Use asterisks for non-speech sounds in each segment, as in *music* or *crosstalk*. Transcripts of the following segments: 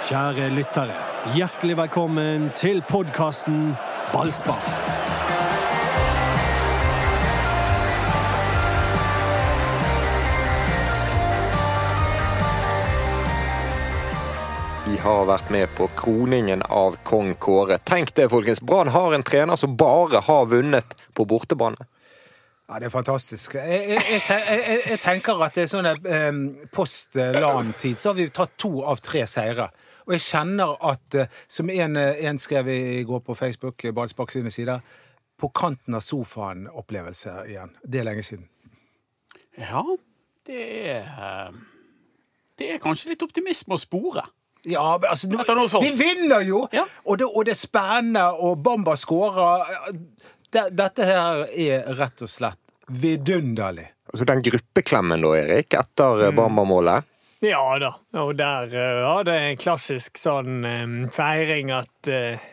Kjære lyttere, hjertelig velkommen til podkasten Ballspar. Vi har vært med på kroningen av kong Kåre. Tenk det, folkens. Brann har en trener som bare har vunnet på bortebane. Ja, Det er fantastisk. Jeg, jeg, jeg, jeg, tenker at det er sånn eh, post LAN-tid, så har vi tatt to av tre seire. Og jeg kjenner at, eh, som en, eh, en skrev i går på Facebook, eh, Ballspark sine sider, på kanten av sofaen-opplevelse igjen. Det er lenge siden. Ja, det er Det er kanskje litt optimisme å spore. Ja, men altså, nå, vi vinner jo! Ja. Og, det, og det er spennende, og Bamba scorer. Dette her er rett og slett vidunderlig. Altså Den gruppeklemmen da, Erik, etter mm. Bamba-målet. Ja da, og der var det en klassisk sånn eh, feiring at uh,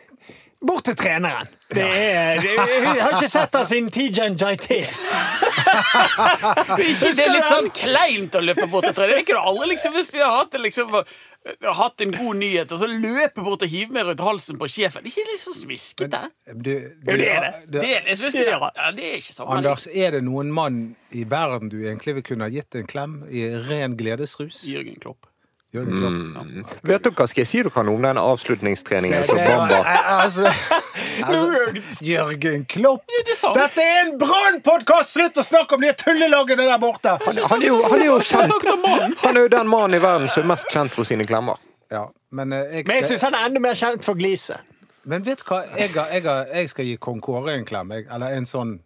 Bort til treneren! Det er, det, jeg har ikke sett henne siden Tijan Jaité. *laughs* Ikke det er litt sånn kleint å løpe bort til treneren. Det kunne aldri liksom, Hvis vi har hatt, det liksom, hatt en god nyhet, og så løpe bort og hive meg rundt halsen på sjefen Det er ikke litt sånn smiskete? Du, du, det er det. Det er det smiskete. Ja, det er ikke sånn. Anders, er det noen mann i verden du egentlig vil kunne ha gitt en klem i ren gledesrus? Jørgen Klopp. Jørgen Klopp? Vet dere hva skal jeg si dere om den avslutningstreningen som Det- Bamba altså, *laughs* altså, Jørgen Klopp! det. Dette er en Brann-podkast! Slutt å snakke om de tullelagene der borte! han, han, er jo, han, er jo kjent, han er jo den mannen i verden som er mest kjent for sine klemmer. Ja, men, eh, jeg, Men jeg syns han er enda mer kjent for gliset. men vet du hva? Jeg, jeg, jeg skal gi kong Kåre en klem. Eller en sånn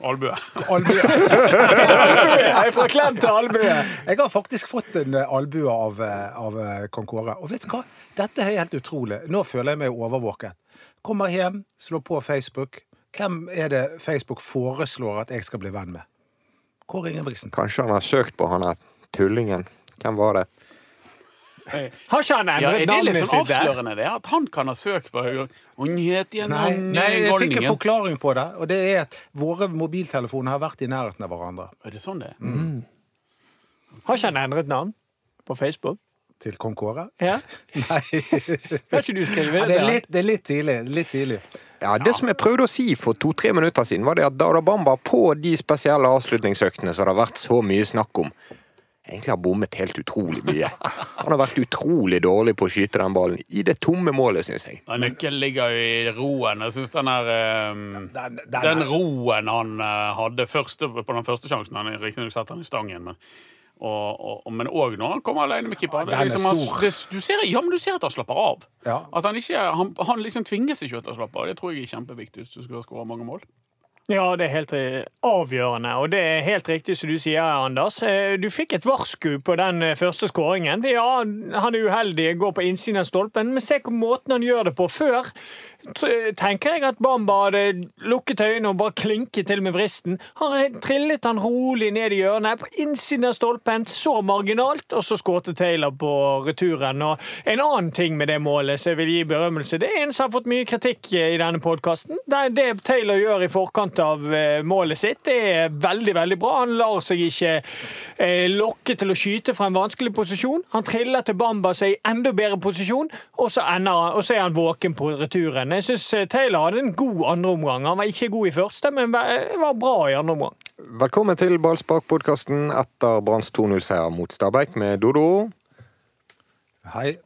Albue. albue. *laughs* Jeg får klem til albue. Jeg har faktisk fått en eh, albue av, eh, av eh, kong Kåre. Og vet du hva? Dette er helt utrolig. Nå føler jeg meg overvåket. Kommer hjem, slår på Facebook. Hvem er det Facebook foreslår at jeg skal bli venn med? Kåre Ingebrigtsen. Kanskje han har søkt på han der tullingen. Hvem var det? Har ikke han Ja, endret er det navnet litt sånn sitt der? avslørende, det? At han kan ha søkt på Høyre? Nei, nei, jeg fikk en forklaring på det. Og det er at våre mobiltelefoner har vært i nærheten av hverandre. Er det sånn det er? Mm. Har ikke han endret navn på Facebook? Til kong Kåre? Ja? *laughs* Nei. Kan ikke du skrive Ja, det? det, er litt, det er litt tidlig. Litt tidlig. Ja, Det som jeg prøvde å si for to-tre minutter siden, var det at Dada Bamba på de spesielle avslutningsøktene som det har vært så mye snakk om, egentlig har bommet helt utrolig mye. Han har vært utrolig dårlig på å skyte den ballen i det tomme målet, syns jeg. Ja, Nøkkelen ligger jo i roen. Jeg synes den ehm, Den- den Den roen han uh, hadde første, på den første sjansen Han riktignok setter han i stangen, men og, og, men òg når han kommer alene med keeper. Ja, Den liksom, han, stor. det, du, ser, ja, men du ser at han slapper av. Ja. At han ikke Han, han liksom tvinger seg ikke til å slappe av. Det tror jeg er kjempeviktig hvis du skal skåre mange mål. Ja, det er helt eh, avgjørende, og det er helt riktig som du sier, Anders. Eh, Du fikk et varsku på den eh, første skåringen. Ja, han er uheldig, går på innsiden av stolpen, men se på måten han gjør det på. Før tenker jeg at Bamba hadde lukket øynene og bare klinket til med vristen. Han trillet han rolig ned i hjørnet, på innsiden av stolpen, så marginalt, og så skårte Taylor på returen. Og en annen ting med det målet som jeg vil gi berømmelse, det er en som har fått mye kritikk eh, i denne podkasten. Det, Taylor gjør i forkant av eh, målet sitt, det er veldig, veldig bra. Han lar seg ikke eh, lokke til å skyte fra en vanskelig posisjon. Han triller til Bamba seg i enda bedre posisjon, og så, ender, og så er han våken på returen. Jeg syns Taylor hadde en god andreomgang. Han var ikke god i første, men var var bra i andre omgang. Velkommen til Ballspark-podkasten etter Branns 2-0-seier mot Stabæk med Dodo. Hei.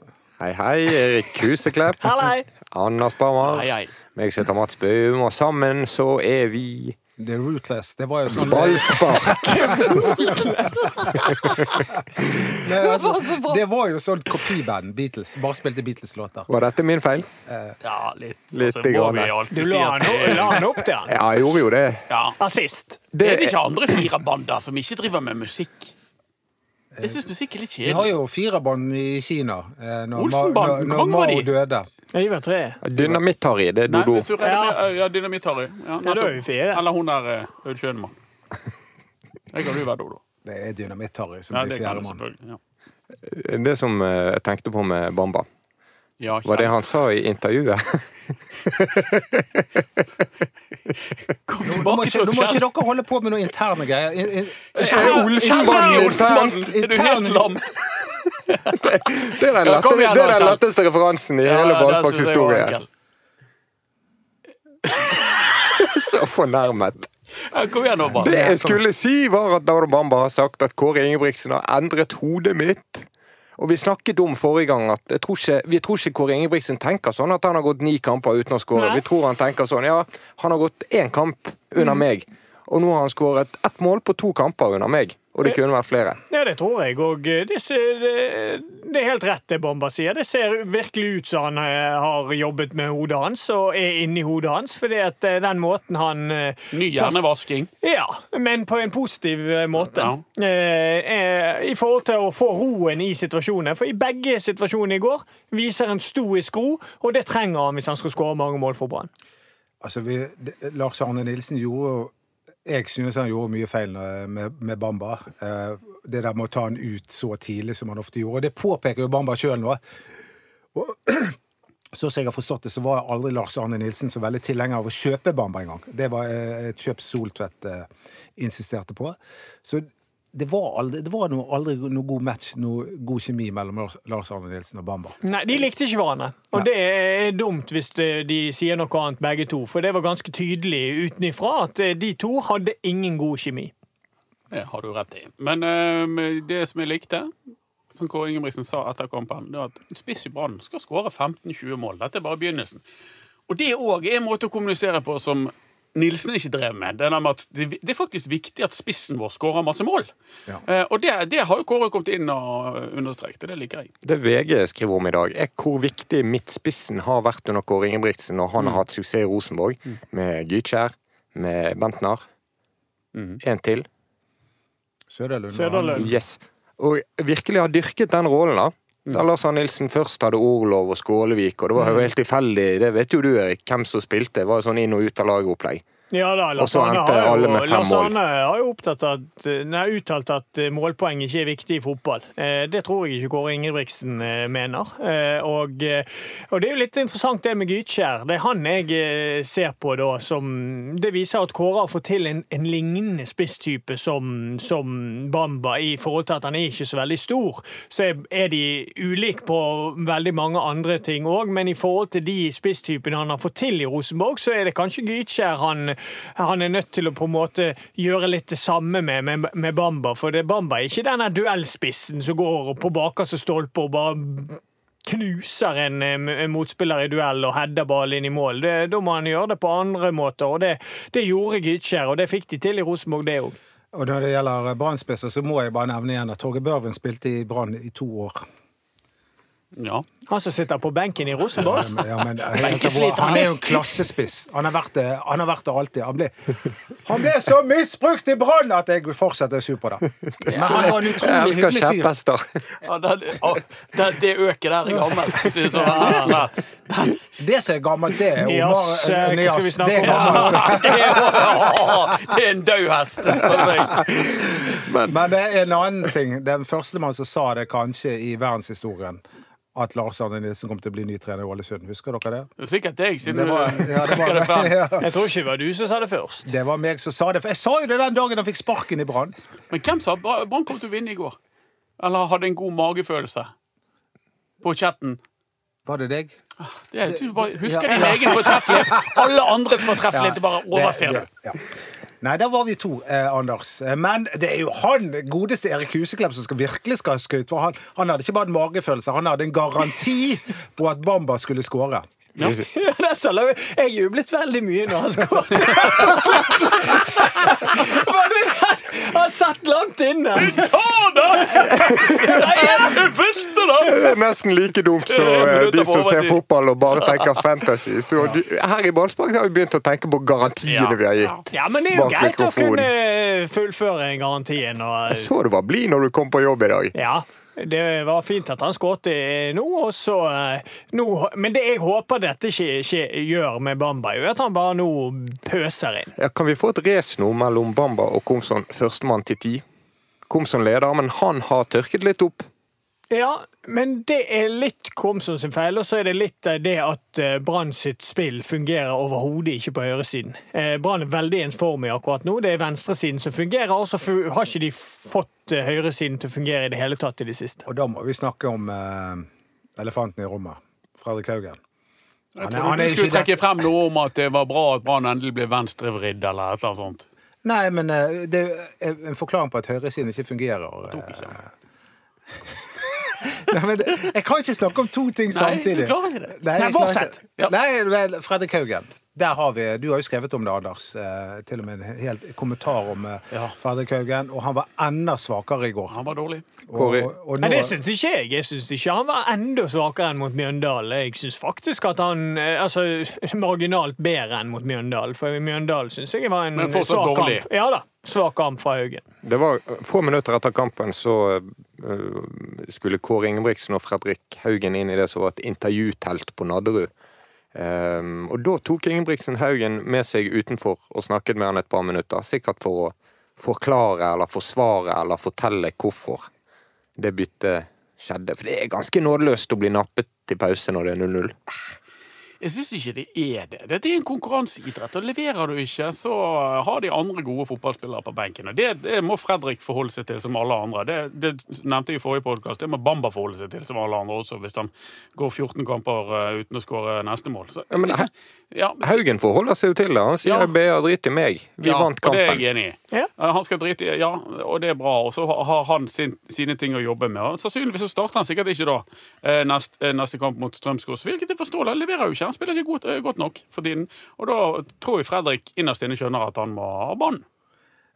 Hei, hei. Erik Huseklepp. *laughs* Anna Sparmar. Hei, hei. Meg som heter Mats Bøum, og sammen så er vi Det er rootless. Det var jo sånn Ballspark. *laughs* Nei, altså, Det var jo sånn kopiband. Beatles. Bare spilte Beatles-låter. Var dette min feil? Ja, litt. Litt Altså, vi Du la han, det- la han opp til han. Ja, jeg gjorde jo det. Ja. Assist. Er det ikke andre fire bander som ikke driver med musikk? Jeg syns musikk er litt kjedelig. Vi har jo jo firebånd i Kina. eh, Når, Olsenbanden, når, Mao de. døde. Jeg var tre. Dynamitt-Harry, det er Dodo. du ja, Dynamitt-Harry. Ja, er fire. Eller hun der Aud Schønemann. *laughs* Jeg kan du være Dodo. Det er Dynamitt-Harry som Ja, blir det fjerdemann. Ja. Det som eh, jeg tenkte på med Bamba, Ja, var det han sa i intervjuet. *laughs* Kom Nå må, tilbake ikke, til nå må ikke dere holde på med noen interne greier. In, Er Er du helt lam? *laughs* Det er den, Ja, igjen det er den letteste referansen i Ja, hele Ballsparks historie. *laughs* Så fornærmet. Ja, kom igjen nå, bare. Det jeg skulle si, var at Dauda Bamba har sagt at Kåre Ingebrigtsen har endret hodet mitt. Og vi snakket om forrige gang at jeg tror ikke, vi tror ikke Kåre Ingebrigtsen tenker sånn at han har gått ni kamper uten å skåre. Vi tror han tenker sånn ja, han har gått én kamp under meg, og nå har han skåret ett mål på to kamper under meg. Og det kunne vært flere. Ja, det tror jeg. Og det, ser, det er helt rett det Bomba sier. Det ser virkelig ut som han eh, har jobbet med hodet hans og er inni hodet hans. fordi at eh, den måten han eh, Ny hjernevasking. Ja, men på en positiv eh, måte. Ja. Eh, eh, I forhold til å få roen i situasjonen. For i begge situasjonene i går viser en stoisk ro, og det trenger han hvis han skal skåre mange mål for Brann. Altså, vi, Lars Arne Nilsen gjorde jo Jeg synes han gjorde mye feil med, med Bamba. Eh, det der med å ta han ut så tidlig som han ofte gjorde. Og det påpeker jo Bamba sjøl nå. Og, *clears throat* så som jeg har forstått det, så var aldri Lars Arne Nilsen så veldig tilhenger av å kjøpe Bamba engang. Det var eh, et kjøp Soltvedt eh, insisterte på. Så det var aldri, det var noe, aldri noe god match, noe god kjemi mellom Lars, Lars Arne Nilsen og Bamba. Nei, De likte ikke hverandre. Og Nei. det er dumt hvis de, de sier noe annet, begge to. For det var ganske tydelig utenifra at eh, de to hadde ingen god kjemi. Det har du rett i. Men eh, det som jeg likte, som Kåre Ingebrigtsen sa etter kampen, det var at spiss i Brann skal skåre 15-20 mål. Dette er bare begynnelsen. Og det òg er en måte å kommunisere på som Nilsen ikke drev med. Det, er faktisk viktig at spissen vår skårer masse mål. Ja. Eh, og det, det har jo Kåre kommet inn og understreket, og det liker jeg. Det VG skriver om i dag, er hvor viktig midtspissen har vært under Kåre Ingebrigtsen når han har hatt suksess i Rosenborg, med Gytkjær, med Bentner. En til. Søderlund. Søderlund. Yes. Og virkelig har dyrket den rollen, da. Da Lars Arne Nilsen først hadde Orlov og Skålevik, og det var jo helt tilfeldig, det vet jo du Erik, hvem som spilte. Det var jo sånn inn og ut av laget-opplegg. Ja da, Arne har jo, har jo at, nei, uttalt at eh, målpoeng ikke er viktig i fotball. Eh, Det tror jeg ikke Kåre Ingebrigtsen eh, mener. Eh, Og, eh, og det er jo litt interessant det med Gytkjær. Det er han jeg eh, ser på da som Det viser at Kåre har fått til en, en lignende spisstype som, som Bamba, i forhold til at han er ikke så veldig stor. Så er de ulike på veldig mange andre ting òg, men i forhold til de spisstypene han har fått til i Rosenborg, så er det kanskje Gytkjær han, han er nødt til å på en måte gjøre litt det samme med, med, med Bamba. For det, Bamba er ikke denne duellspissen som går på bakerste stolpe og bare knuser en, en motspiller i duell og header ballen inn i mål. Det, da må han gjøre det på andre måter, og det, det gjorde Gytskjær, og det fikk de til i Rosenborg, det òg. Og når det gjelder Brann-spisser, så må jeg bare nevne igjen at Torgeir Børven spilte i Brann i to år. Ja. Han som sitter på benken i Rosenborg. Ja, men, han er jo en klassespiss. Han har vært det, han har vært det alltid. Han ble, han ble så misbrukt i Brann at jeg fortsetter å sur på det. Men han var en Jeg utrolig elsker hyggelig fyr. kjepphester. Ja, det, det, det øket der er gammelt. Det som er gammelt, det er Nias, Omar eh, hva skal vi Nias. Det er gammelt. Det er, det er en død hest. Men det er en annen ting. Den første mann som sa det kanskje i verdenshistorien, at Lars Arne Nilsen kom til å bli ny trener i Ålesund. Husker dere det? Det er sikkert deg, siden Det var, du ja, det det var, ja. Jeg tror ikke det var du som sa det først. det var meg som sa det. For jeg sa jo det den dagen han fikk sparken i Brann. Men hvem sa Brann kom til å vinne i går? Eller hadde en god magefølelse? På chatten. Var det deg? Det er, du bare husker Ja. din egen fortreffelighet. *laughs* Alle andre fortreffeligheter bare overser det, du. Nei, der var vi to, eh, Anders. Eh, Men det er jo han godeste Erik Huseklepp som skal virkelig skal ha skutt. For han, han hadde ikke bare en magefølelse, han hadde en garanti på at Bamba skulle skåre. Ja, *laughs* er. Jeg jublet veldig mye når han skåret. *laughs* Var det det? Han satt langt inne. Ta det! *laughs* Nei, jeg visste det! Det er nesten like dumt som *laughs* eh, de som ser fotball og bare tenker fantasy. Så de, her i Ballspark har vi begynt å tenke på garantiene vi har gitt. Ja, men det er jo greit å kunne fullføre garantien. Og, Jeg så du var blid når du kom på jobb i dag. ja, det var fint at han skåret i nå, og så eh, nå, Men det jeg håper dette ikke, ikke gjør med Bamba, er at han bare nå pøser inn. Ja, kan vi få et race nå mellom Bamba og Komson førstemann til ti? Komson leder, men han har tørket litt opp. Ja, men det er litt Komsom sin feil, og så er det litt eh, det at eh, Brann sitt spill fungerer overhodet ikke på høyresiden. Eh, Brann er veldig ensformig akkurat nå. Det er venstresiden som fungerer, og så har ikke de fått høyresiden til å fungere i det hele tatt i det siste. Og da må vi snakke om uh, elefanten i rommet. Fredrik Haugen. Jeg Han er- trodde han er du skulle trekke frem noe om at det var bra at Brann endelig ble venstrevridd, eller et eller annet sånt. Nei, men det er en forklaring på at høyresiden ikke fungerer. tok ikke. Nei, men jeg kan ikke snakke om to ting samtidig. Nei, du klarer ikke det. Nei, Nei, fortsett. Ja. Nei, vel, Fredrik Haugen. Der har vi, Du har jo skrevet om det, Anders. Eh, til og med en helt kommentar om eh, Ja. Fredrik Haugen. Og han var enda svakere i går. Han var dårlig. Og, og Nei, nå, Det syns ikke jeg. Jeg syns ikke han var enda svakere enn mot Mjøndalen. Jeg syns faktisk at han eh, Altså marginalt bedre enn mot Mjøndalen. For Mjøndalen syns jeg var en svak dårlig. kamp. Ja da. Svak kamp fra Haugen. Det var Få minutter etter kampen så uh, skulle Kåre Ingebrigtsen og Fredrik Haugen inn i det som var et intervjutelt på Nadderud. Ehm, og da tok Ingebrigtsen Haugen med seg utenfor og snakket med han et par minutter. Sikkert for å forklare eller forsvare eller fortelle hvorfor det byttet skjedde. For det er ganske nådeløst å bli nappet til pause når det er 0-0. Jeg syns ikke det er det. Dette er en konkurranseidrett, og leverer du ikke, så har de andre gode fotballspillere på benken. Og det, det må Fredrik forholde seg til som alle andre. Det, det nevnte jeg i forrige podkast. Det må Bamba forholde seg til som alle andre også, hvis han går 14 kamper eh, uten å skåre neste mål. Så, Ja, men liksom, ja, Haugen forholder seg jo til det. Han sier Ja. BA drit i meg. Vi ja, vant Og det er jeg enig i. Ja. Eh, Han skal drite i Ja, og det er bra. Og så har han sin, sine ting å jobbe med. Og sannsynligvis så starter han sikkert ikke da neste, eh, neste kamp mot Strømskog, hvilket jeg forstår. Han leverer jo ikke. Han spiller ikke godt, eh, godt nok for tiden. Og da tror jeg Fredrik innerst inne skjønner at han må ha banen.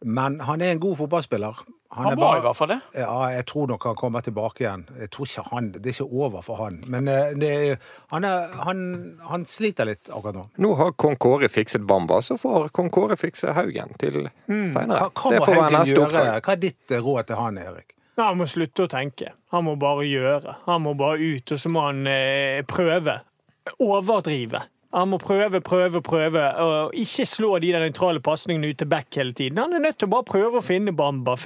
men han er en god fotballspiller. Han er var bare- i hvert fall det. Ja, jeg tror nok han kommer tilbake igjen. Jeg tror ikke han, Det er ikke over for han. Men eh, det, han, er, han, han sliter litt akkurat nå. Nå har kong Kåre fikset Bamba, så får kong Kåre fikse Haugen til seinere. Hva, hva gjøre? Hva er ditt eh, råd til han, Erik? Ja, Han må slutte å tenke. Han må bare gjøre. Han må bare ut, og så må han eh, prøve. Overdrive. Han må prøve, prøve, prøve, og ikke slå de der nøytrale pasningene ut til back hele tiden. Han er nødt til å bare prøve å finne Bamba.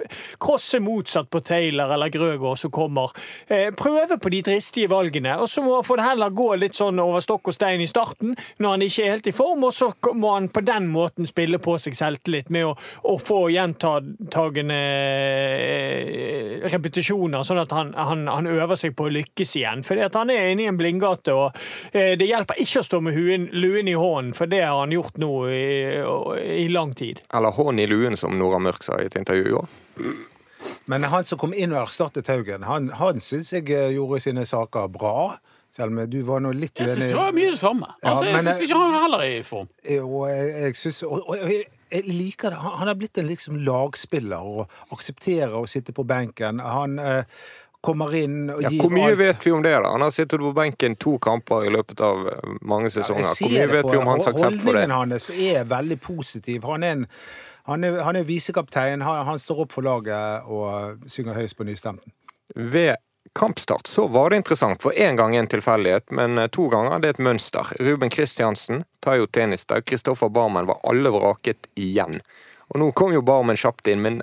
Krosse motsatt på Taylor eller Grøgaard som kommer. Eh, prøve på de dristige valgene, og så må får det heller gå litt sånn over stokk og stein i starten, når han ikke er helt i form, og så må han på den måten spille på seg selvtillit med å, å få gjentagende eh, repetisjoner, sånn at han, han, han øver seg på å lykkes igjen. Fordi at han er inne i en blindgate, og eh, det hjelper ikke å stå med huen, luen i hånden, for det har han gjort nå i, i lang tid. Eller hånd i luen, som Nora Mørk sa i et intervju i år. Men han som kom inn og erstattet Haugen, han, han syns jeg eh, gjorde sine saker bra. Selv om du var nå litt uenig. Jeg synes det var mye det samme. Ja, Altså, jeg syns ikke han heller er i form. Og jeg, jeg, synes, og, og jeg, jeg liker det. Han, han har blitt en liksom lagspiller og aksepterer å sitte på benken. Han eh, kommer inn og Ja, hvor mye alt. vet vi om det? da? Han har sittet på benken to kamper i løpet av eh, mange sesonger. Ja, Hvor mye vet på vi om hans aksept for det? Holdningen hans er veldig positiv. Han er, en, han er, han er visekaptein. Han, han står opp for laget og synger høyest på nystemten. Ved kampstart så var det interessant, for én gang en tilfeldighet, men eh, to ganger det er et mønster. Ruben Kristiansen tennis der. Kristoffer Barmen var alle vraket igjen. Og nå kom jo Barmen kjapt inn, men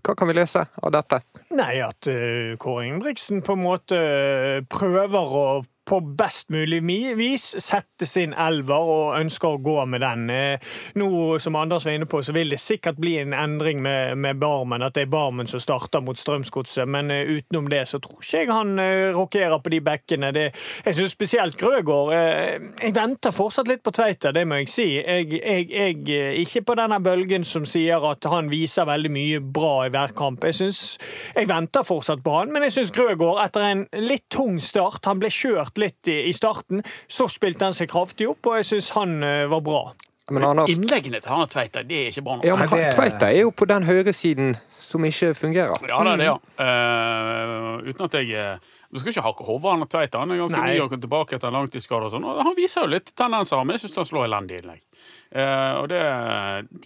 hva kan vi lese av dette? Nei, at uh, Kåre Ingebrigtsen på en måte eh, prøver å på best mulig vis sette sin elver og ønsker å gå med den. Eh, Nå, som Anders var inne på, så vil det sikkert bli en endring med, med Barmen. At det er Barmen som starter mot Strømsgodset. Men eh, utenom det så tror ikke jeg han uh, rokerer på de bekkene. Det, jeg syns spesielt Grøgaard eh, Jeg venter fortsatt litt på Tveita, det må jeg si. Jeg, jeg, jeg eh, ikke på denne bølgen som sier at han viser veldig mye bra i hver kamp. Jeg synes, jeg venter fortsatt på han, men jeg syns Grøgaard, etter en litt tung start Han ble kjørt litt i, i starten, så spilte han seg kraftig opp, og jeg syns han eh, var bra. Men Anders, Innleggene til Arne Tveita det er ikke bra nok. ja, men han det- Tveita er jo på den høyresiden som ikke fungerer. Ja, det er det, ja. Uh, uten at jeg eh, Du skal ikke hakke hodet av Arne Tveita. Han er ganske Nei. ny og tilbake etter en langtidsskade. og sånn. Han viser jo litt tendenser, men jeg syns han slår elendig innlegg. Eh, og det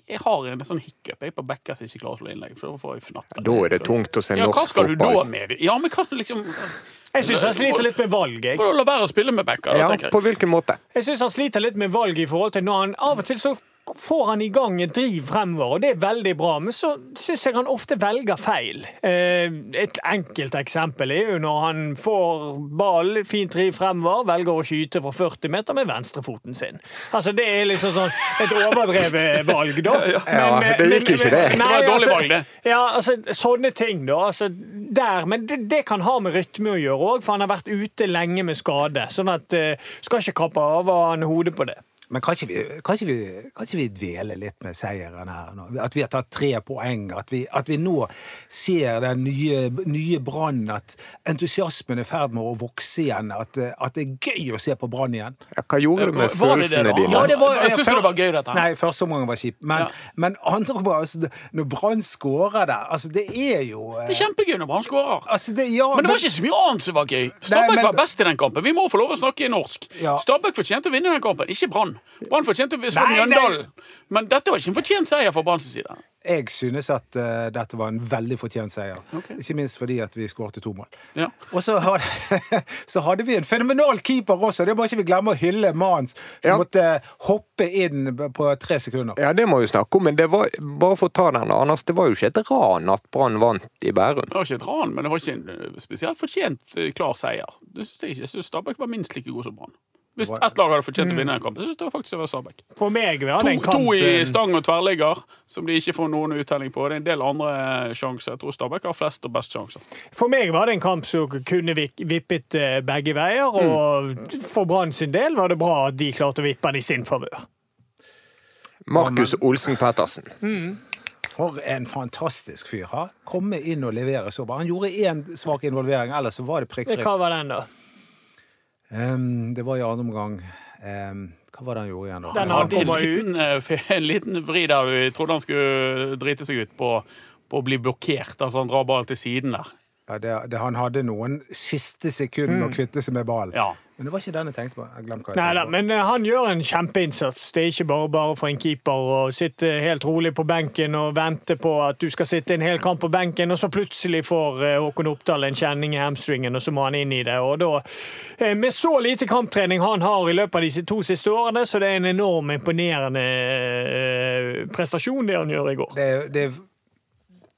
Jeg har en sånn hiccup jeg på backer som ikke klarer å slå innlegg. For da får jeg fnatt. Da er det tungt å se Ja, hva norsk fotball? du da fotball. med det? Ja, men hva liksom Jeg syns han sliter litt med valg. Jeg, Får du la være å spille med backer, da, Ja, på hvilken måte? jeg synes han sliter litt med valg i forhold til når han av og til så får han i gang et driv fremover, og det er veldig bra. Men så syns jeg han ofte velger feil. Eh, et enkelt eksempel er jo når han får ball, fint driv fremover, velger å skyte fra 40 meter med venstrefoten sin. Altså Det er liksom sånn et overdrevet valg, da. *laughs* Ja, det gikk ikke, det. Det var et dårlig valg, det. Ja, altså Sånne ting, da. Altså, der, men det, det kan ha med rytme å gjøre òg, for han har vært ute lenge med skade. Sånn at eh, skal ikke kappe av han hodet på det. Men kan ikke, vi, kan, ikke vi, kan ikke vi dvele litt med seieren her? nå? At vi har tatt tre poeng? At vi, at vi nå ser den nye, nye Brann? At entusiasmen er i ferd med å vokse igjen? At, at det er gøy å se på Brann igjen? Ja, hva gjorde du med Var det det, følelsene dine? Ja, det var- Jeg synes det var gøy, dette. Nei, første omgang var kjip. Men, Ja. men andre omgang, altså, når Brann skårer der altså, Det er jo eh, Det er kjempegøy når Brann skårer. altså, det, ja, Men det var ikke så mye annet som var gøy. Stabæk men- var best i den kampen. Vi må få lov å snakke norsk. Ja. Stabæk fortjente å vinne den kampen, ikke Brann. Brann fortjente å slå. Mjøndalen. Men dette var ikke en fortjent seier for Branns side. Jeg synes at uh, dette var en veldig fortjent seier. Okay. Ikke minst fordi at vi skårte to mål. Ja. Og så hadde, *laughs* så hadde vi en fenomenal keeper også. Det må ikke vi glemme å hylle Mans, som Ja. måtte hoppe inn på tre sekunder. Ja, det må vi snakke om, men det var, bare for å ta den, Anders, det var jo ikke et ran at Brann vant i Bærum. Det var ikke et ran, men det var ikke en eh, spesielt fortjent eh, klar seier. Det synes jeg ikke. Jeg synes Stabæk var minst like god som Brann. Hvis ett lag hadde fortjent å vinne den kampen, så synes jeg det faktisk det var Stabæk. For meg var To, den to i stang og tverrligger, som de ikke får noen uttelling på. Det er en del andre sjanser. Jeg tror Stabæk har flest og best sjanser. For meg var det en kamp som kunne vippet eh, begge veier, og for Brann sin del var det bra at de klarte å vippe den i sin favør. Markus Olsen Pettersen. For en fantastisk fyr. Ha? Komme inn og levere så bra. Han gjorde én svak involvering, ellers så var det prikkfritt. Hva var den, da? Um, det var i andre omgang. Um, hva var det han gjorde igjen, da? Den hadde en liten, eh, *laughs* en liten vri der vi trodde han skulle drite seg ut på, på å bli blokkert. Altså han drar ballen til siden der. Ja, det, det, han hadde noen siste sekunder å kvitte seg med ballen. Ja. Men det var ikke den jeg tenkte på. Jeg hva jeg Nei tenkte på. men eh, han gjør en kjempeinnsats. Det er ikke bare bare for en keeper å sitte helt rolig på benken og vente på at du skal sitte en hel kamp på benken, og så plutselig får eh, Håkon Oppdal en kjenning i hamstringen, og så må han inn i det. Og da, eh, med så lite kamptrening han har i løpet av de to siste årene, så det er en enorm imponerende prestasjon det han gjør i går. det, det,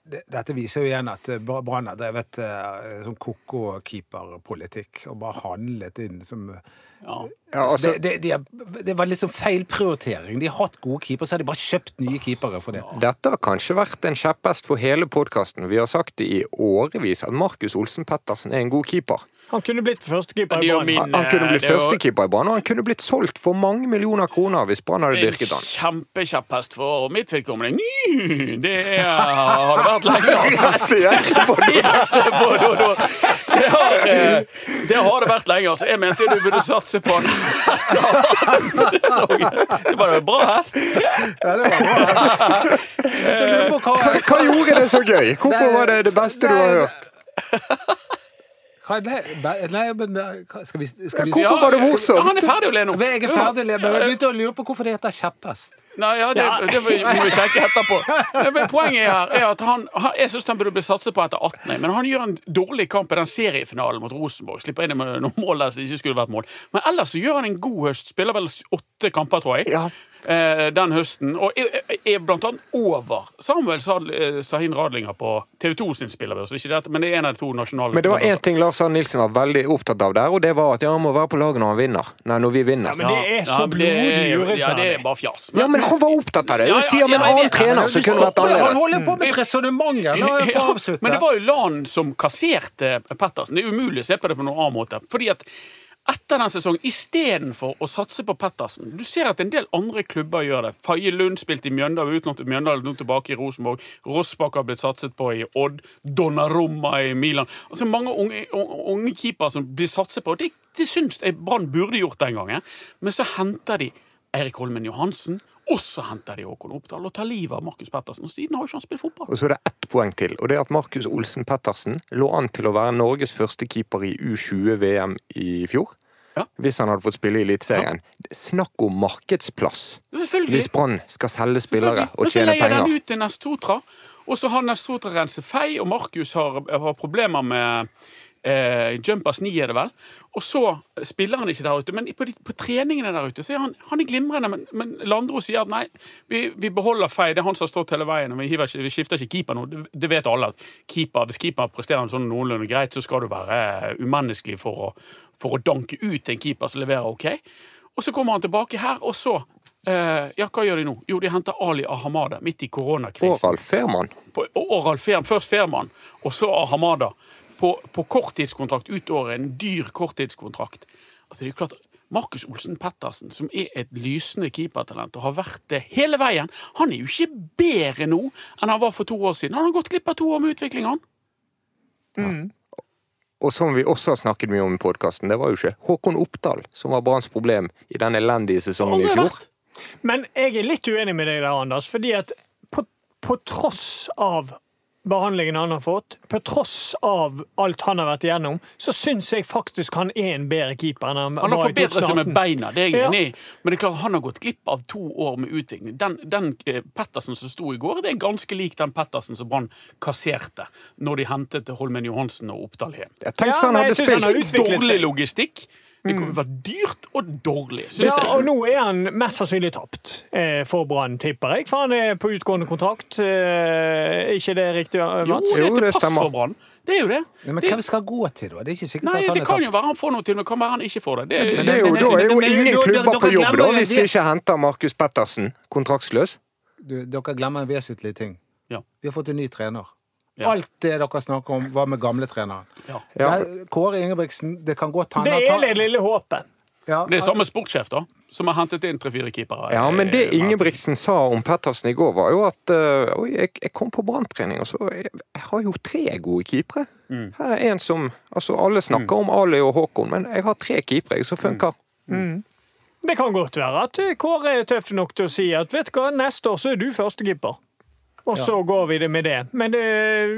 dette viser jo igjen at eh, Brann har drevet eh, sånn koko-keeperpolitikk og bare handlet inn som Ja. Ja, altså, det, det, de det var liksom feil prioritering. De har hatt gode keepere, så har de bare kjøpt nye keepere for det. Dette har kanskje vært en kjepphest for hele podkasten. Vi har sagt det i årevis at Markus Olsen Pettersen er en god keeper. Han kunne blitt førstekeeper i banen Brann. Han, han kunne blitt det er førstekeeper i Brann, og han kunne blitt solgt for mange millioner kroner hvis Brann hadde dyrket han. kjempekjepphest for mitt vedkommende. Det er, har det vært lenge. *laughs* Rett i hjertet på det. Hjertet på do, do. Det, har, eh, det vært lenge. Altså. Jeg mente du burde satse på han. Det var jo en bra hest. Ja, det var bra. hest. hva, Hva gjorde det så gøy? Hvorfor var det det beste du har hørt? nei, nei, men skal vi, skal vi Hvorfor var det morsomt? Ja, han er ferdig å le nå. Jeg er ferdig, å le, men jeg begynte å lure på hvorfor det heter kjepphest. Nei, ja, det, det må vi- må vi sjekke etterpå. Men poenget her er at han, han Jeg syns han burde bli satset på etter 18. Men han gjør en dårlig kamp i den seriefinalen mot Rosenborg. Slipper inn med noen mål der som ikke skulle vært mål. Men ellers så gjør han en god høst. Spiller vel åtte kamper, tror jeg. Ja. Eh, den høsten. Og er, er blant annet over Samuel eh, Sahin Radlinger på TV2 sin spillerbørs. Ikke dette, men det er en av de to nasjonale. Men det var én ting Lars Arne Nilsen var veldig opptatt av der, og det var at ja, han må være på laget når han vinner. Nei, når vi vinner. Ja, men det er så blodig det er- blodig Ja, det er bare fjas. Ja, men han var opptatt av det! Ja, ja, sier med en annen trener som kunne vært annerledes. Han holder på med et resonnement her! Er men det var jo Lan som kasserte Pettersen. Det er umulig å se på det på noen annen måte. Fordi at etter den sesongen, istedenfor å satse på Pettersen Du ser at en del andre klubber gjør det. Faye Lund spilte i Mjøndalen, utlånt til Mjøndalen, nå tilbake i Rosenborg. Rossbakk har blitt satset på i Odd. Donnarumma i Milan. Altså Mange unge, unge keepere som blir satset på. Det, det syns jeg Brann burde gjort den gangen. Men så henter de Eirik Holmen Johansen. Og så henter de Håkon Oppdal og tar livet av Markus Pettersen. Og siden har jo ikke han spilt fotball. Og så er det ett poeng til, og det er at Markus Olsen Pettersen lå an til å være Norges første keeper i U20-VM i fjor. Ja. Hvis han hadde fått spille i Eliteserien. Snakk om markedsplass! Hvis Brann skal selge spillere og tjene Men så leier den ut til Nestotra, og så har Nestotra renset fei, og Markus har, har problemer med Eh, jumpers 9 er det vel. Og så spiller han ikke der ute. Men på, de, på treningene der ute så er han, han er glimrende. Men, men Landro sier at nei, vi, vi beholder Fei. Det er han som har stått hele veien. og Vi, hiver vi skifter ikke keeper nå. Det, det vet alle. at keeper, Hvis keeper presterer sånn noenlunde greit, så skal du være eh, umenneskelig for å, for å danke ut en keeper som leverer OK. Og så kommer han tilbake her, og så Uh, Ja, hva gjør de nå? Jo, de henter Ali Ahamada midt i koronakrisen. Og Ralf Ferman. først Ferman, og så Ahamada. På, på korttidskontrakt ut året. En dyr korttidskontrakt. Altså, det er jo klart Markus Olsen Pettersen, som er et lysende keepertalent og har vært det hele veien, han er jo ikke bedre nå enn han var for to år siden. Han har gått glipp av to år med utvikling, han. Og som vi også har snakket mye om i podkasten, det var jo ikke Håkon Oppdal som var Branns problem i den elendige sesongen i fjor. Men jeg er litt uenig med deg der, Anders. fordi at på, på tross av behandlingen han har fått, på tross av alt han har vært igjennom, så syns jeg faktisk han er en bedre keeper enn han, Han har var i forbedret seg med beina, det er jeg enig i. Men det er klart, han har gått glipp av to år med utvikling. Den, den eh, Pettersen som sto i går, det er ganske lik den Pettersen som Brann kasserte når de hentet Holmen Johansen og Oppdal hjem. Jeg Ja, han hadde han har spilt Dårlig seg. logistikk. Det kommer til å være dyrt og dårlig. Ja, og nå er han mest sannsynlig tapt eh, for Brann, tipper jeg. For han er på utgående kontrakt. Eh, er ikke det riktig, Mats? er Jo, det er stemmer. for Brann. Det er jo det. Ja, men det hvem skal gå til, da? Det er ikke sikkert nei, at han det er kan tatt. jo være han får noe til, men kan være han ikke får det. det, Men det er jo, da er jo ingen klubber på jobb da, hvis de ikke henter Markus Pettersen kontraktsløs. Du, dere glemmer en vesentlig ting. Ja. Vi har fått en ny trener. Ja. Alt det dere snakker om, var med gamle trenere. Ja. Ja. Der- Kåre Ingebrigtsen, det kan godt hende Det er det lille håpet. Ja, Det er samme sportssjef, da, som har hentet inn tre-fire keepere. Ja, men det Eh, Ingebrigtsen sa om Pettersen i går, var jo at uh, Oi, jeg, jeg kom på branntrening, og så jeg, jeg har jo tre gode keepere. Mm. Her er en som Altså, alle snakker om Ali og Håkon, men jeg har tre keepere som funker. Det kan godt være at Kåre er tøff nok til å si at vet du hva, neste år så er du førstekeeper. Og så går vi det med det. Men det,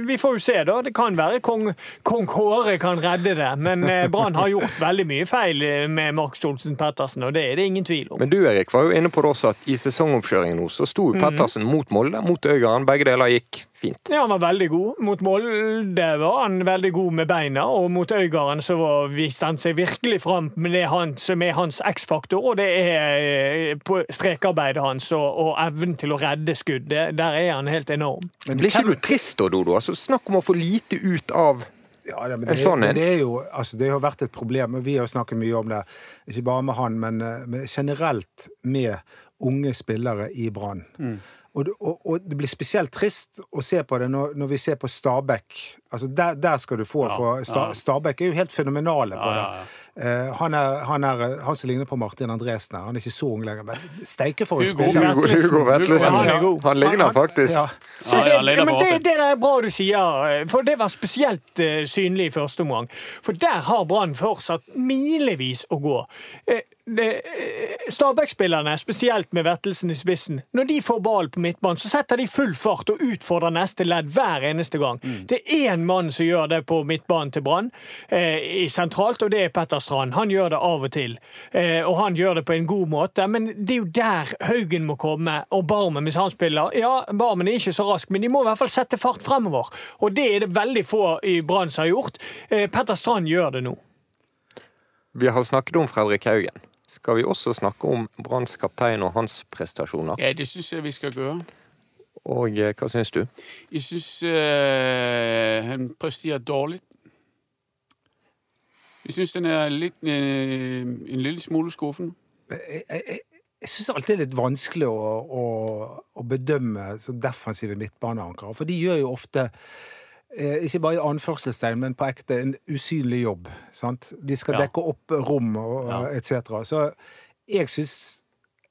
vi får jo se, da. Det kan være kong, kong Kåre kan redde det. Men eh, Brann har gjort veldig mye feil eh, med Mark Stolsen Pettersen, og det er det ingen tvil om. Men du Erik var jo inne på det også at i sesongoppkjøringen nå så sto Mhm. Pettersen mot Molde, mot Øygarden. Begge deler gikk fint. Ja, han var veldig god. Mot Molde var han veldig god med beina, og mot Øygarden så var- viste han seg virkelig fram med det han, som er hans X-faktor, og det er eh, på strekarbeidet hans og, og evnen til å redde skudd. Der er han helt enorm. Men Blir ikke du trist da, Dodo? Altså, snakk om å få lite ut av Ja, ja, men det, sånn men det er jo altså, det har vært et problem, og vi har jo snakket mye om det. Ikke bare med han, men eh, generelt med unge spillere i Brann. Mm. Og, og, og det blir spesielt trist å se på det når, når vi ser på Stabæk. Altså, der, der skal du få for Sta, Stabæk er jo helt fenomenale på det. ja, Eh, han, er, han, er, han som ligner på Martin Andresen her, han er ikke så ung lenger, men steike for en spiller. Hugo, Hugo Vetlesen. Han er ligner faktisk. Ja. Så Ja, det, ja, men det, det er bra du sier, for det var spesielt uh, synlig i første omgang. For der har Brann fortsatt milevis å gå. Uh, eh, Stabæk-spillerne, spesielt med Vettelsen i spissen, når de får ballen på midtbanen, så setter de full fart og utfordrer neste ledd hver eneste gang. Mm. Det er én mann som gjør det på midtbanen til Brann, eh, i sentralt, og det er Petter Strand. Han gjør det av og til, eh, og han gjør det på en god måte, men det er jo der Haugen må komme, og Barmen hvis han spiller. Ja, Barmen er ikke så rask, men de må i hvert fall sette fart fremover. Og det er det veldig få i Brann som har gjort. Eh, Petter Strand gjør det nå. Vi har snakket om Fredrik Haugen. Skal vi også snakke om Branns kaptein og hans prestasjoner? Ja, det syns jeg vi skal gjøre. Og eh, hva syns du? Jeg syns uh, han presterer dårlig. Jeg syns den er litt, uh, en lille smule skuffen. jeg, jeg, jeg syns alltid det er litt vanskelig å, å, å bedømme så defensive midtbaneankere. For de gjør jo ofte, eh, ikke bare i anførselstegn, men på ekte, en usynlig jobb. Sant? De skal Ja. dekke opp rom og Ja. etc. Så jeg syns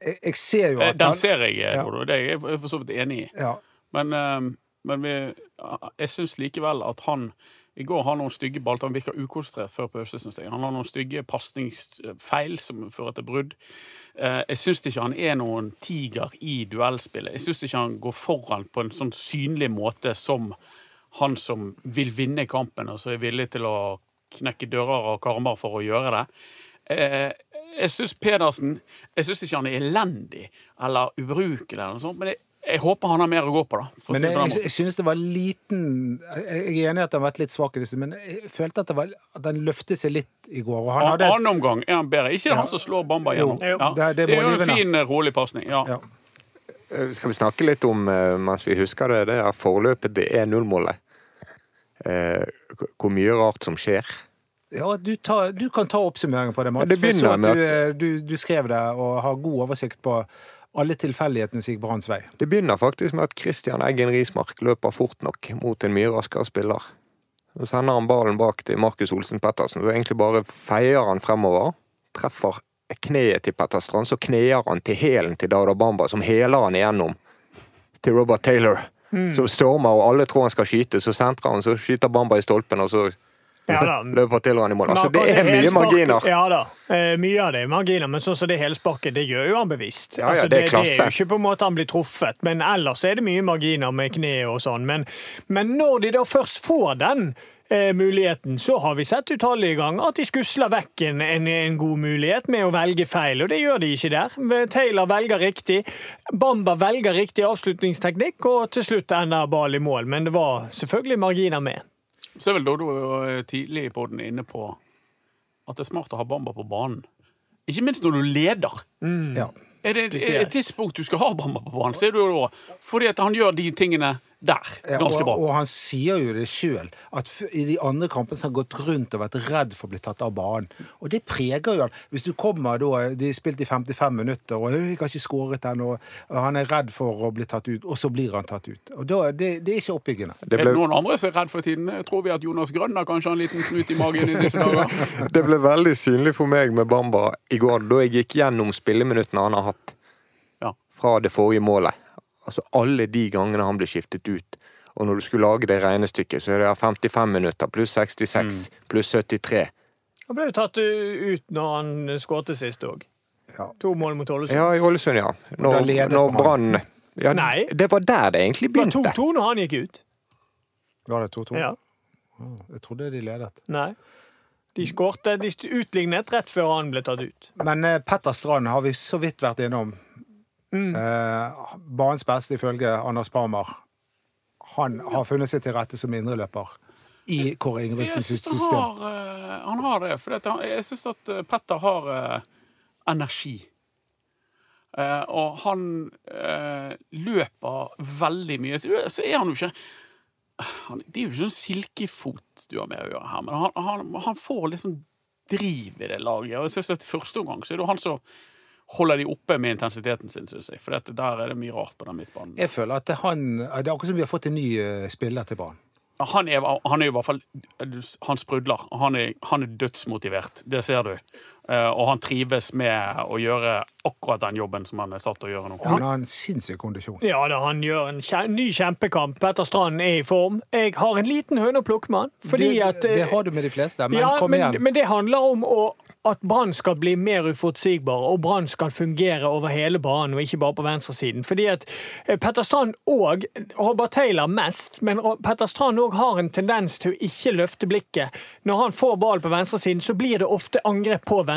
jeg, jeg ser jo Eh, at Den ser jeg, Ja. Det er jeg for så vidt enig i. ja, Men, eh, men vi, jeg syns likevel at han I går har noen stygge baller. Han virker ukonsentrert før pause. synes jeg. Han har noen stygge pasningsfeil som fører til brudd. Eh, Jeg syns ikke han er noen tiger i duellspillet. Jeg syns ikke han går foran på en sånn synlig måte som han som vil vinne kampen, og som er villig til å knekke dører og karmer for å gjøre det. Jeg syns Pedersen Jeg syns ikke han er elendig eller ubrukelig, eller noe sånt, men jeg, Jeg håper han har mer å gå på, da. Men jeg, jeg, jeg synes det var liten Jeg er enig i at han har vært litt svak i disse, men jeg følte at, det var, at han løftet seg litt i går. Og han hadde Annen omgang er han bedre. Ikke det han som slår Bamba Jo, gjennom. jo. Ja. Det det Det er jo en fin, eh, rolig pasning. Ja. Ja. Eh, Skal vi snakke litt om, eh, mens vi husker det, det er forløpet til 1-0-målet. Eh, Hvor mye rart som skjer. Ja, du, tar, du kan ta oppsummeringen på det, Mats. Ja, det begynner at med du, eh, du, du skrev det og har god oversikt på alle tilfeldighetene som gikk på hans vei. Det begynner faktisk med at Christian Eggen Rismark løper fort nok mot en mye raskere spiller. Så sender han ballen bak til Markus Olsen Pettersen, Så egentlig bare feier han fremover. Treffer kneet til Petter Strand, så kneer han til hælen til Dada Bamba, som heler han igjennom til Robert Taylor. Så stormer, og alle tror han skal skyte, så sentrer han, så skyter Bamba i stolpen, og så Ja løper til han i mål. Altså, det er mye marginer. Ja da, eh, mye av det er marginer, men sånn som det helsparket, det gjør jo han bevisst. Ja, ja, altså, det er det, er jo ikke på en måte han blir truffet, men ellers er det mye marginer med kne og sånn. Men, men når de da først får den eh, muligheten, så har vi sett utallige ganger at de skusler vekk en, en, en god mulighet med å velge feil, og det gjør de ikke der. Taylor velger riktig, Bamba velger riktig avslutningsteknikk, og til slutt ender ball i mål. Men det var selvfølgelig marginer med. Så er vel Doddo eh, tidlig i podden inne på at det er smart å ha Bamba på banen. Ikke minst når du leder. Ja. Er det et, et tidspunkt du skal ha Bamba på banen, så er det jo da fordi at han gjør de tingene der ganske og, bra. og han sier jo det sjøl, at i de andre kampene så har han gått rundt og vært redd for å bli tatt av banen. Og det preger jo han. Hvis du kommer da De har spilt i 55 minutter, og «Øh, 'jeg har ikke skåret ennå', og han er redd for å bli tatt ut, og så blir han tatt ut. Og da, det, det er ikke oppbyggende. Det Er det noen andre som er redd for tiden? Tror vi at Jonas Grønn har kanskje en liten knut i magen i disse dager? *laughs* det ble veldig synlig for meg med Bamba i går, da jeg gikk gjennom spilleminuttene han har hatt Ja. fra det forrige målet. Altså alle de gangene han ble skiftet ut. Og når du skulle lage det regnestykket, så er det 55 minutter pluss 66 pluss 73. Han ble jo tatt ut når han skåret sist òg. Ja. To mål mot Ålesund. Ja, i Ålesund, ja. Når, når. Brann ja, Nei. Det var der det egentlig begynte. Det var 2-2 når han gikk ut. Var det 2-2? Ja. Jeg trodde de ledet. Nei. De skårte, de utlignet rett før han ble tatt ut. Men eh, Petter Strand har vi så vidt vært innom. Eh, banens beste ifølge Anders Parmar. Han har funnet seg til rette som indreløper i Kåre Ingebrigtsens system. han har, eh, han har det. For jeg syns at eh, Petter har eh, energi. Eh, og han eh, løper veldig mye. Så, er han jo ikke han, Det er jo ikke sånn silkefot du har med å gjøre her, men han, han, han får liksom driv i det laget. Og jeg synes at i første omgang så er det jo han som holder de oppe med intensiteten sin, syns jeg. For dette, der er det mye rart på den midtbanen. Jeg føler at han, det er akkurat som vi har fått en ny eh, spiller til banen. Han er, han er i hvert fall Han sprudler. Han er, han er dødsmotivert. Det ser du. Eh, og han trives med å gjøre akkurat den jobben som han er satt til å gjøre nå. Han har en sinnssyk kondisjon. Ja da, han gjør en kje ny kjempekamp. Petter Strand er i form. Jeg har en liten høne å plukke med han. Fordi det, at det eh, har du med de fleste, men ja, kom men, igjen. men det handler om å, at Brann skal bli mer uforutsigbar, og Brann skal fungere over hele banen, og ikke bare på venstresiden. Fordi at eh, Petter Strand og Robert Taylor mest, men Petter Strand òg har en tendens til å ikke løfte blikket. Når han får ball på venstresiden, så blir det ofte angrep på venstresiden.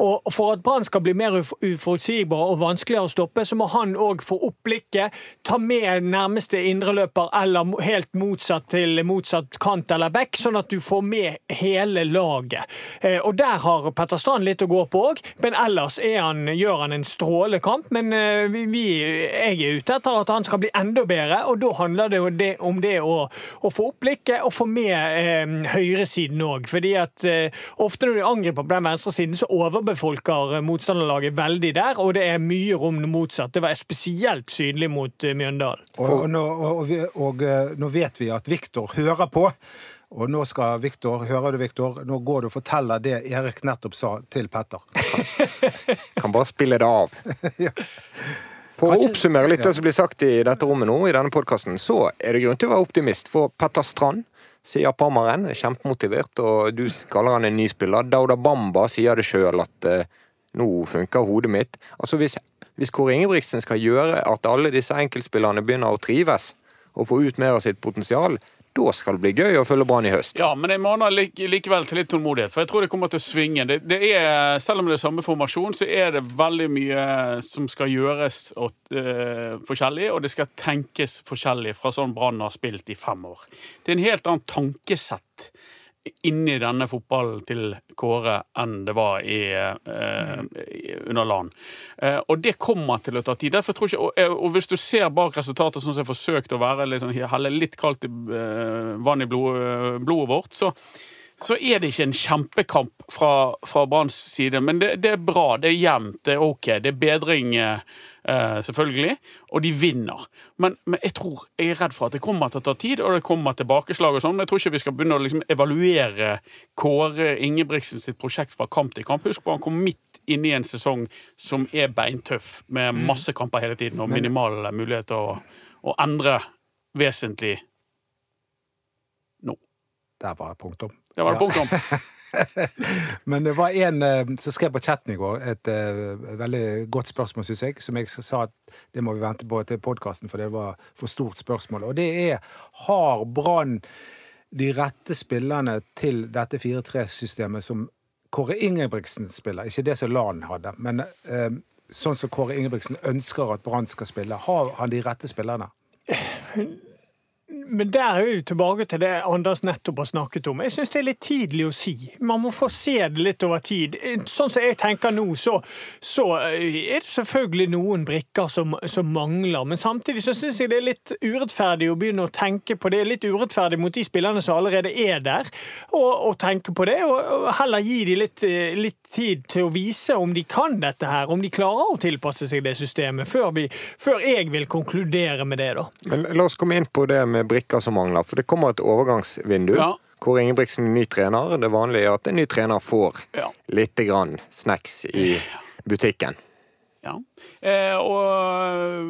Og for at Brann skal bli mer uforutsigbar og vanskeligere å stoppe, så må han òg få opp blikket, ta med nærmeste indreløper eller helt motsatt til motsatt kant eller back, sånn at du får med hele laget. Eh, Og der har Petter Strand litt å gå på òg, men ellers er han, gjør han en strålekamp. Men eh, vi, jeg er ute etter at han skal bli enda bedre, og da handler det jo det, om det å, å få opp blikket og få med eh, høyresiden òg. Fordi eh, ofte når du angriper på den venstresiden, så overbefolker motstanderlaget veldig der, og det er mye rom motsatt. Det var spesielt synlig mot eh, Mjøndalen. Og, og, nå, og, og, vi- og eh, nå vet vi at Viktor hører på. Og nå skal Viktor, hører du Viktor, nå går du og forteller det Erik nettopp sa til Petter. *laughs* Kan bare spille det av. *laughs* Ja. For å oppsummere litt ja. det som blir sagt i dette rommet nå, i denne podkasten, så er det grunn til å være optimist. For Petter Strand sier japaneren. er kjempemotivert, og du kaller han en ny spiller. Dauda Bamba sier det sjøl at eh, nå funker hodet mitt. Altså hvis, hvis Kåre Ingebrigtsen skal gjøre at alle disse enkeltspillerne begynner å trives og få ut mer av sitt potensial, da skal det bli gøy å følge Brann i høst. Ja, men jeg maner like, likevel til litt tålmodighet, for jeg tror det kommer til å svinge. Det, det er, selv om det er samme formasjon, så er det veldig mye som skal gjøres og, uh, forskjellig, og det skal tenkes forskjellig fra sånn Brann har spilt i fem år. Det er en helt annen tankesett inni denne fotballen til Kåre enn det var i, eh, i- under LAN. Eh, og det kommer til å ta tid. Derfor tror jeg ikke, og, eh, og hvis du ser bak resultatet, sånn som jeg forsøkte å være sånn, helle litt kaldt i, eh, vann i blod, blodet vårt, så så er det ikke en kjempekamp fra, fra Branns side, men det, det er bra, det er jevnt, det er OK. Det er bedring, eh, selvfølgelig, og de vinner. Men, men jeg tror, jeg er redd for at det kommer til å ta tid, og det kommer tilbakeslag og sånn, men jeg tror ikke vi skal begynne å liksom evaluere Kåre Ingebrigtsen sitt prosjekt fra kamp til kamp. Husk på, han kom midt inn i en sesong som er beintøff, med masse kamper hele tiden, og minimal mulighet til å, å endre vesentlig. Der var punktum. Det var det Ja. punktum. *laughs* Men det var en eh, som skrev på chatten i går et uh, veldig godt spørsmål, syns jeg, som jeg sa at det må vi vente på til podkasten, for det var for stort spørsmål. Og det er har Brann de rette spillerne til dette 4-3-systemet som Kåre Ingebrigtsen spiller? Ikke det som LAN hadde, men uh, sånn som Kåre Ingebrigtsen ønsker at Brann skal spille. Har han de rette spillerne? *laughs* Men der er vi tilbake til det Anders nettopp har snakket om. Jeg syns det er litt tidlig å si. Man må få se det litt over tid. Sånn som jeg tenker nå, så, så er det selvfølgelig noen brikker som, som mangler. Men samtidig så syns jeg det er litt urettferdig å begynne å tenke på det. Litt urettferdig mot de spillerne som allerede er der, og, og tenke på det. Og heller gi dem litt, eh, litt tid til å vise om de kan dette her, om de klarer å tilpasse seg det systemet, før, vi, før jeg vil konkludere med det, da. Men la oss komme inn på det med brikker som mangler, for det kommer et overgangsvindu. Ja. Kåre Ingebrigtsen ny trener. Det vanlige er at en ny trener får Ja. litt grann snacks i butikken. Ja. Eh, og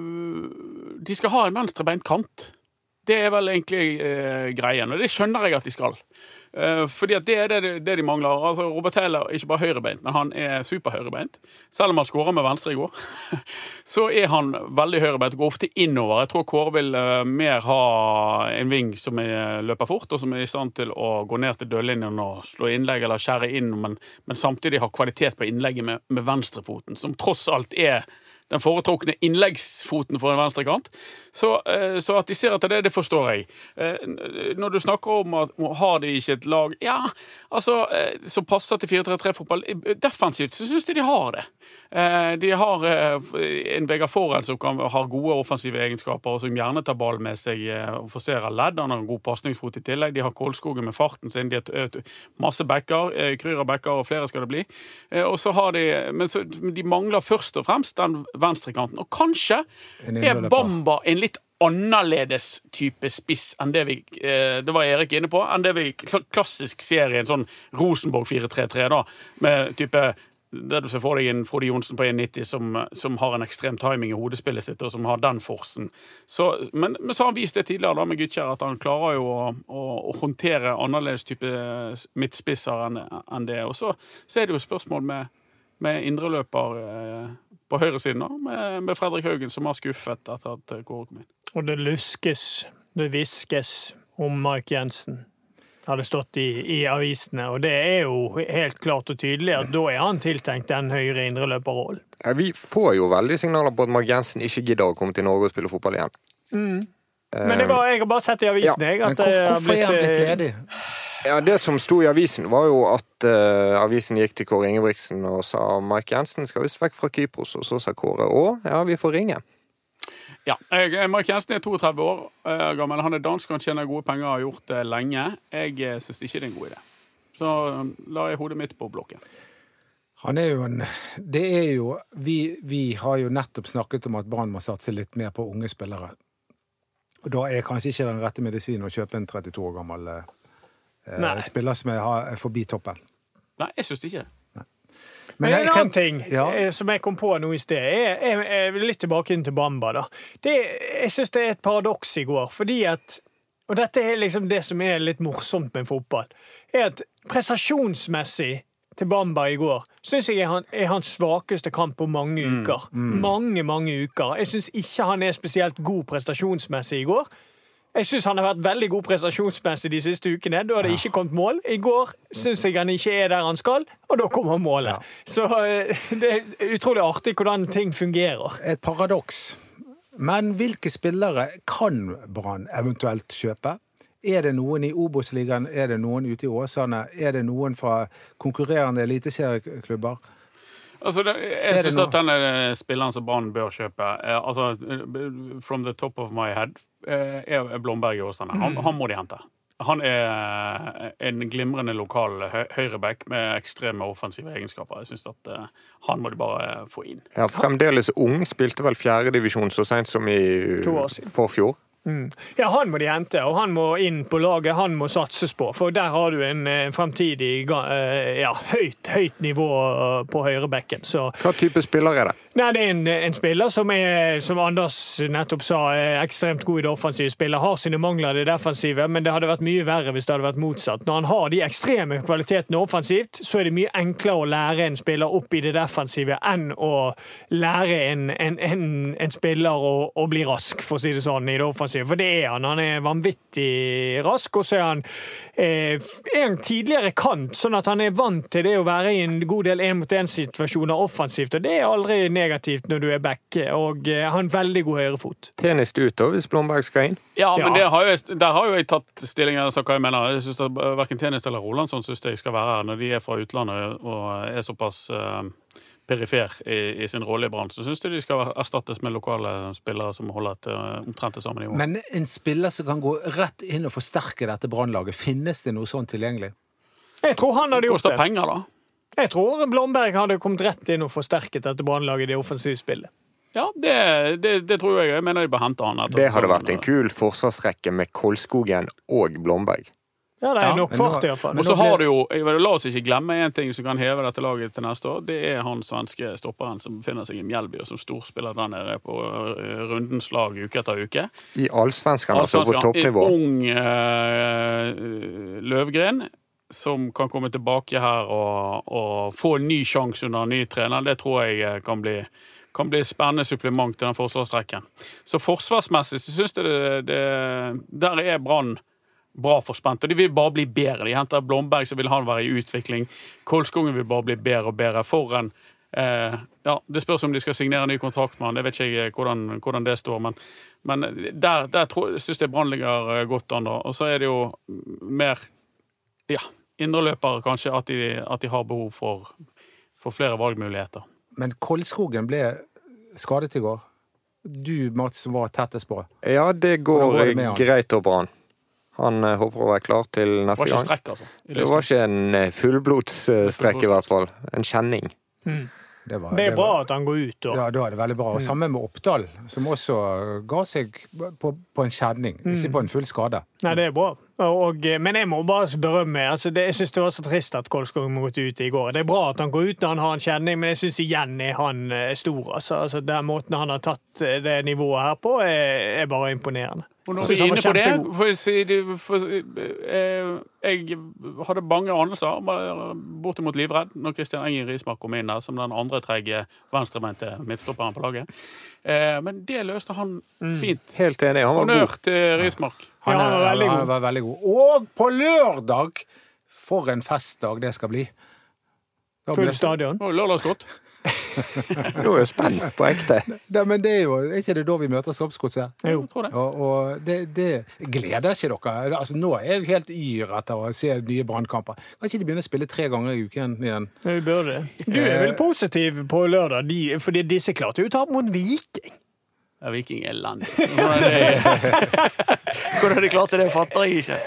de skal ha en venstrebeint kant. Det er vel egentlig eh, greien, og det skjønner jeg at de skal. Eh, fordi at det er det, det de mangler. Altså, Robert Taylor er ikke bare høyrebeint, men han er superhøyrebeint. Selv om han skåra med venstre i går, *laughs* så er han veldig høyrebeint og går ofte innover. Jeg tror Kåre vil eh, mer ha en ving som er, løper fort, og som er i stand til å gå ned til dørlinjen og slå innlegg eller skjære inn, men, men samtidig ha kvalitet på innlegget med, med venstrefoten, som tross alt er den foretrukne innleggsfoten for en venstrekant. Så, eh, så at de ser etter det, det forstår jeg. Eh, Når du snakker om at har de ikke et lag Ja, altså, eh, som passer til 4-3-3-fotball Defensivt så syns de de har det. De har en Vegard Forhen som kan ha gode offensive egenskaper, og som gjerne tar ballen med seg og forserer ledd. Han har en god pasningsfot i tillegg. De har Kolskogen med farten sin. De har masse backer, eh, Kryra backer, og flere skal det bli. Og så har de Men så, de mangler først og fremst den venstrekanten. Og kanskje er. Bamba en litt annerledes type spiss enn det vi eh, Det var Erik inne på. Enn det vi klassisk ser i en sånn Rosenborg 4-3-3, da. Med type der du ser for deg en Frode Johnsen på 1,90 som, som har en ekstrem timing i hodespillet sitt, og som har den forsen. Så, men, men så har han vist det tidligere da med Gutkjær, at han klarer jo å, å, å håndtere annerledes type midtspisser enn enn det. Og så, så er det jo spørsmål med, med indreløper eh, på høyresiden, da, med, med Fredrik Haugen, som har skuffet etter at Kåre kom inn. Og det luskes, det hviskes om Mike Jensen. hadde det stått i, i avisene, og det er jo helt klart og tydelig at da er han tiltenkt den høyre indreløperrollen. Ja, Vi får jo veldig signaler på at Mark Jensen ikke gidder å komme til Norge og spille fotball igjen. Men det var, jeg har bare sett i avisen, jeg, Men at det hvorfor, har hvorfor er han blitt eh, ledig? Ja, Det som sto i avisen, var jo at uh, avisen gikk til Kåre Ingebrigtsen og sa Mike Jensen skal visst vekk fra Kypros, og så sa Kåre å, ja, vi får ringe. Ja, jeg, Mark Jensen er 32 år uh, gammel. Han er dansk, han tjener gode penger og har gjort det lenge. Jeg uh, syns ikke det er en god idé. Så eh, la jeg hodet mitt på blokken. Han er jo en Det er jo Vi, vi har jo nettopp snakket om at Brann må satse litt mer på unge spillere. Og Da er kanskje ikke den rette medisinen å kjøpe en 32 år gammel eh, Nei. spiller som er, forbi toppen. Nei, jeg syns ikke det. Men Men en annen ting Ja. eh, som jeg kom på nå i sted, er, er, er litt tilbake inn til Bamba. da. Det, jeg syns det er et paradoks i går, fordi at Og dette er liksom det som er litt morsomt med fotball. er at Prestasjonsmessig til Bamba i går syns jeg er, han, er hans svakeste kamp på mange uker. Mange, mange uker. Jeg syns ikke han er spesielt god prestasjonsmessig i går. Jeg syns han har vært veldig god prestasjonsmessig de siste ukene. Da har det ikke kommet mål. I går syns jeg han ikke er der han skal, og da kommer målet. Så eh, det er utrolig artig hvordan ting fungerer. Et paradoks. Men hvilke spillere kan Brann eventuelt kjøpe? Er det noen i Obos-ligaen, er det noen ute i Åsane, er det noen fra konkurrerende eliteserieklubber? Altså, det, jeg syns at denne eh, spilleren som Brann bør kjøpe eh, altså, eh, From the top of my head eh, er Blomberg i Åsane. Han, han må de hente. Han er eh, en glimrende lokal hø- høyreback med ekstreme offensive egenskaper. Jeg syns at eh, han må de bare få inn. Ja, fremdeles ung. Spilte vel fjerdedivisjon så seint som i To forfjor. Ja, han må de hente, og han må inn på laget. Han må satses på, for der har du en eh, fremtidig eh, ja, høyt, høyt nivå eh, på høyrebekken. Så Hva type spiller er det? Nei, det er en, en spiller som er, som Anders nettopp sa, er ekstremt god i det offensive spillet. Har sine mangler i det defensive, men det hadde vært mye verre hvis det hadde vært motsatt. Når han har de ekstreme kvalitetene offensivt, så er det mye enklere å lære en spiller opp i det defensive enn å lære en, en, en, spiller å, å bli rask, for å si det sånn, i det offensive. For det er han. Han er vanvittig rask, og så er han, eh, en tidligere kant, sånn at han er vant til det å være i en god del én-mot-én-situasjoner offensivt, og det er aldri negativt når du er back, og eh, har en veldig god høyrefot. Tennis ut da, hvis Blomberg skal inn? Ja, men Ja. det har jo, jeg- der har jo jeg tatt stilling og sagt hva jeg mener. Jeg synes at Verken Tennis eller Rolandsson synes jeg skal være her når de er fra utlandet og er såpass eh, perifer i, i sin rolle i Brann. Så syns jeg de skal erstattes med lokale spillere som holder et eh, omtrent det samme nivå. Men en spiller som kan gå rett inn og forsterke dette brannlaget, finnes det noe sånt tilgjengelig? Jeg tror han hadde det gjort koster det. penger, da. Jeg tror Blomberg hadde kommet rett inn og forsterket dette brannlaget i det offensive spillet. Ja, det, det, det tror jeg. Jeg mener de bør hente han. Det hadde vært en kul forsvarsrekke med Kolskogen og Blomberg. Ja, det er Ja, nok fart i fart, iallfall. Og så har du jo, La oss ikke glemme en ting som kan heve dette laget til neste år. Det er han svenske stopperen som befinner seg i Mjelby, og som storspiller der nede på eh, rundens lag uke etter uke. I allsvenskan, altså, på toppnivå. En ung uh, Løvgren som kan komme tilbake her og, og få en ny sjanse under en ny trener. Det tror jeg eh, kan bli, kan bli et spennende supplement til den forsvarsrekken. Så forsvarsmessig så syns jeg det, det Der er Brann bra forspent. Og de vil bare bli bedre. De henter Blomberg, så vil han være i utvikling. Kolskogen vil bare bli bedre og bedre. For en eh, Ja, det spørs om de skal signere ny kontrakt med han. Det vet ikke jeg hvordan, hvordan det står, men, men der, der syns jeg Brann ligger eh, godt an. Og så er det jo mer ja, indreløpere, kanskje, at de, at de har behov for, for flere valgmuligheter. Men Kolskogen ble skadet i går. Du, Mats, var tettest på. Ja, det går, det greit over han. Han eh, håper å være klar til neste gang. Det var ikke strekk, altså. Det var ikke en eh, fullblodsstrekk, i hvert fall. En kjenning. Det, var, Det er bra var- at han går ut. Og. Ja, da er det veldig bra. Og Samme med Oppdal, som også ga seg på, på en kjenning, ikke på en full skade. Nei, det er bra. Og, men jeg må bare berømme altså det, Jeg syns det var så trist at Kolskog måtte ut i går. Det er bra at han går ut når han har en kjenning, men jeg syns igjen er han eh, stor. Altså, altså Den måten han har tatt eh, det nivået her på, er, er bare imponerende. Og når vi er inne på det for, for, eh, Jeg hadde bange anelser, bortimot livredd, når Kristian Engen Rismark kom inn der som den andre tredje venstrebeinte midtstopperen på laget. Eh, Men det løste han fint. Helt enig. Han var Honnør god. til Rismark. Han, Ja, han var veldig han god. var veldig god. Og på lørdag! For en festdag det skal bli. Full stadion. Og lørdagsgodt. *laughs* Nå er jeg spent på ekte. Da, men det er jo er ikke det da vi møter Soppsgodset? Jo. Jeg tror det. Og, og det, det gleder ikke dere? Altså, nå er jeg helt yr etter å se nye brannkamper. Kan ikke de begynne å spille tre ganger i uken igjen? Vi burde. Du er vel positiv på lørdag, fordi disse klarte jo å tape mot Viking. Ja, Viking er elendig. *laughs* Hvordan de- Hvordan de klarte det, fatter jeg ikke.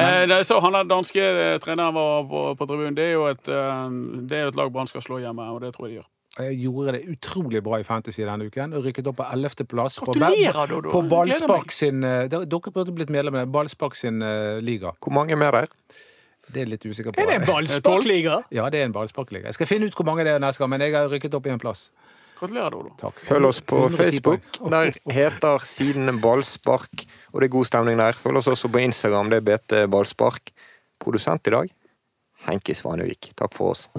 Eh, så Han der danske eh, treneren var på, på tribunen. Det er jo et, eh, det er et lag Brann skal slå hjemme, og det tror jeg de gjør. Jeg gjorde det utrolig bra i Fantasy denne uken og rykket opp på 11. plass. på- Gratulerer, Dodo. På Ballspark sin eh, Dere dere burde blitt medlem av Ballspark sin uh, liga. Hvor mange er med der? Det er litt usikker på. Er det en ballsparkliga? Ja, det er en ballsparkliga. Jeg skal finne ut hvor mange det er neste gang, men jeg har rykket opp i en plass. Gratulerer, Dodo. Takk. Følg oss på Facebook. Der heter siden Ballspark, og det er god stemning der. Følg oss også på Instagram. Det er BT Ballspark. Produsent i dag Henki Svanevik. Takk for oss.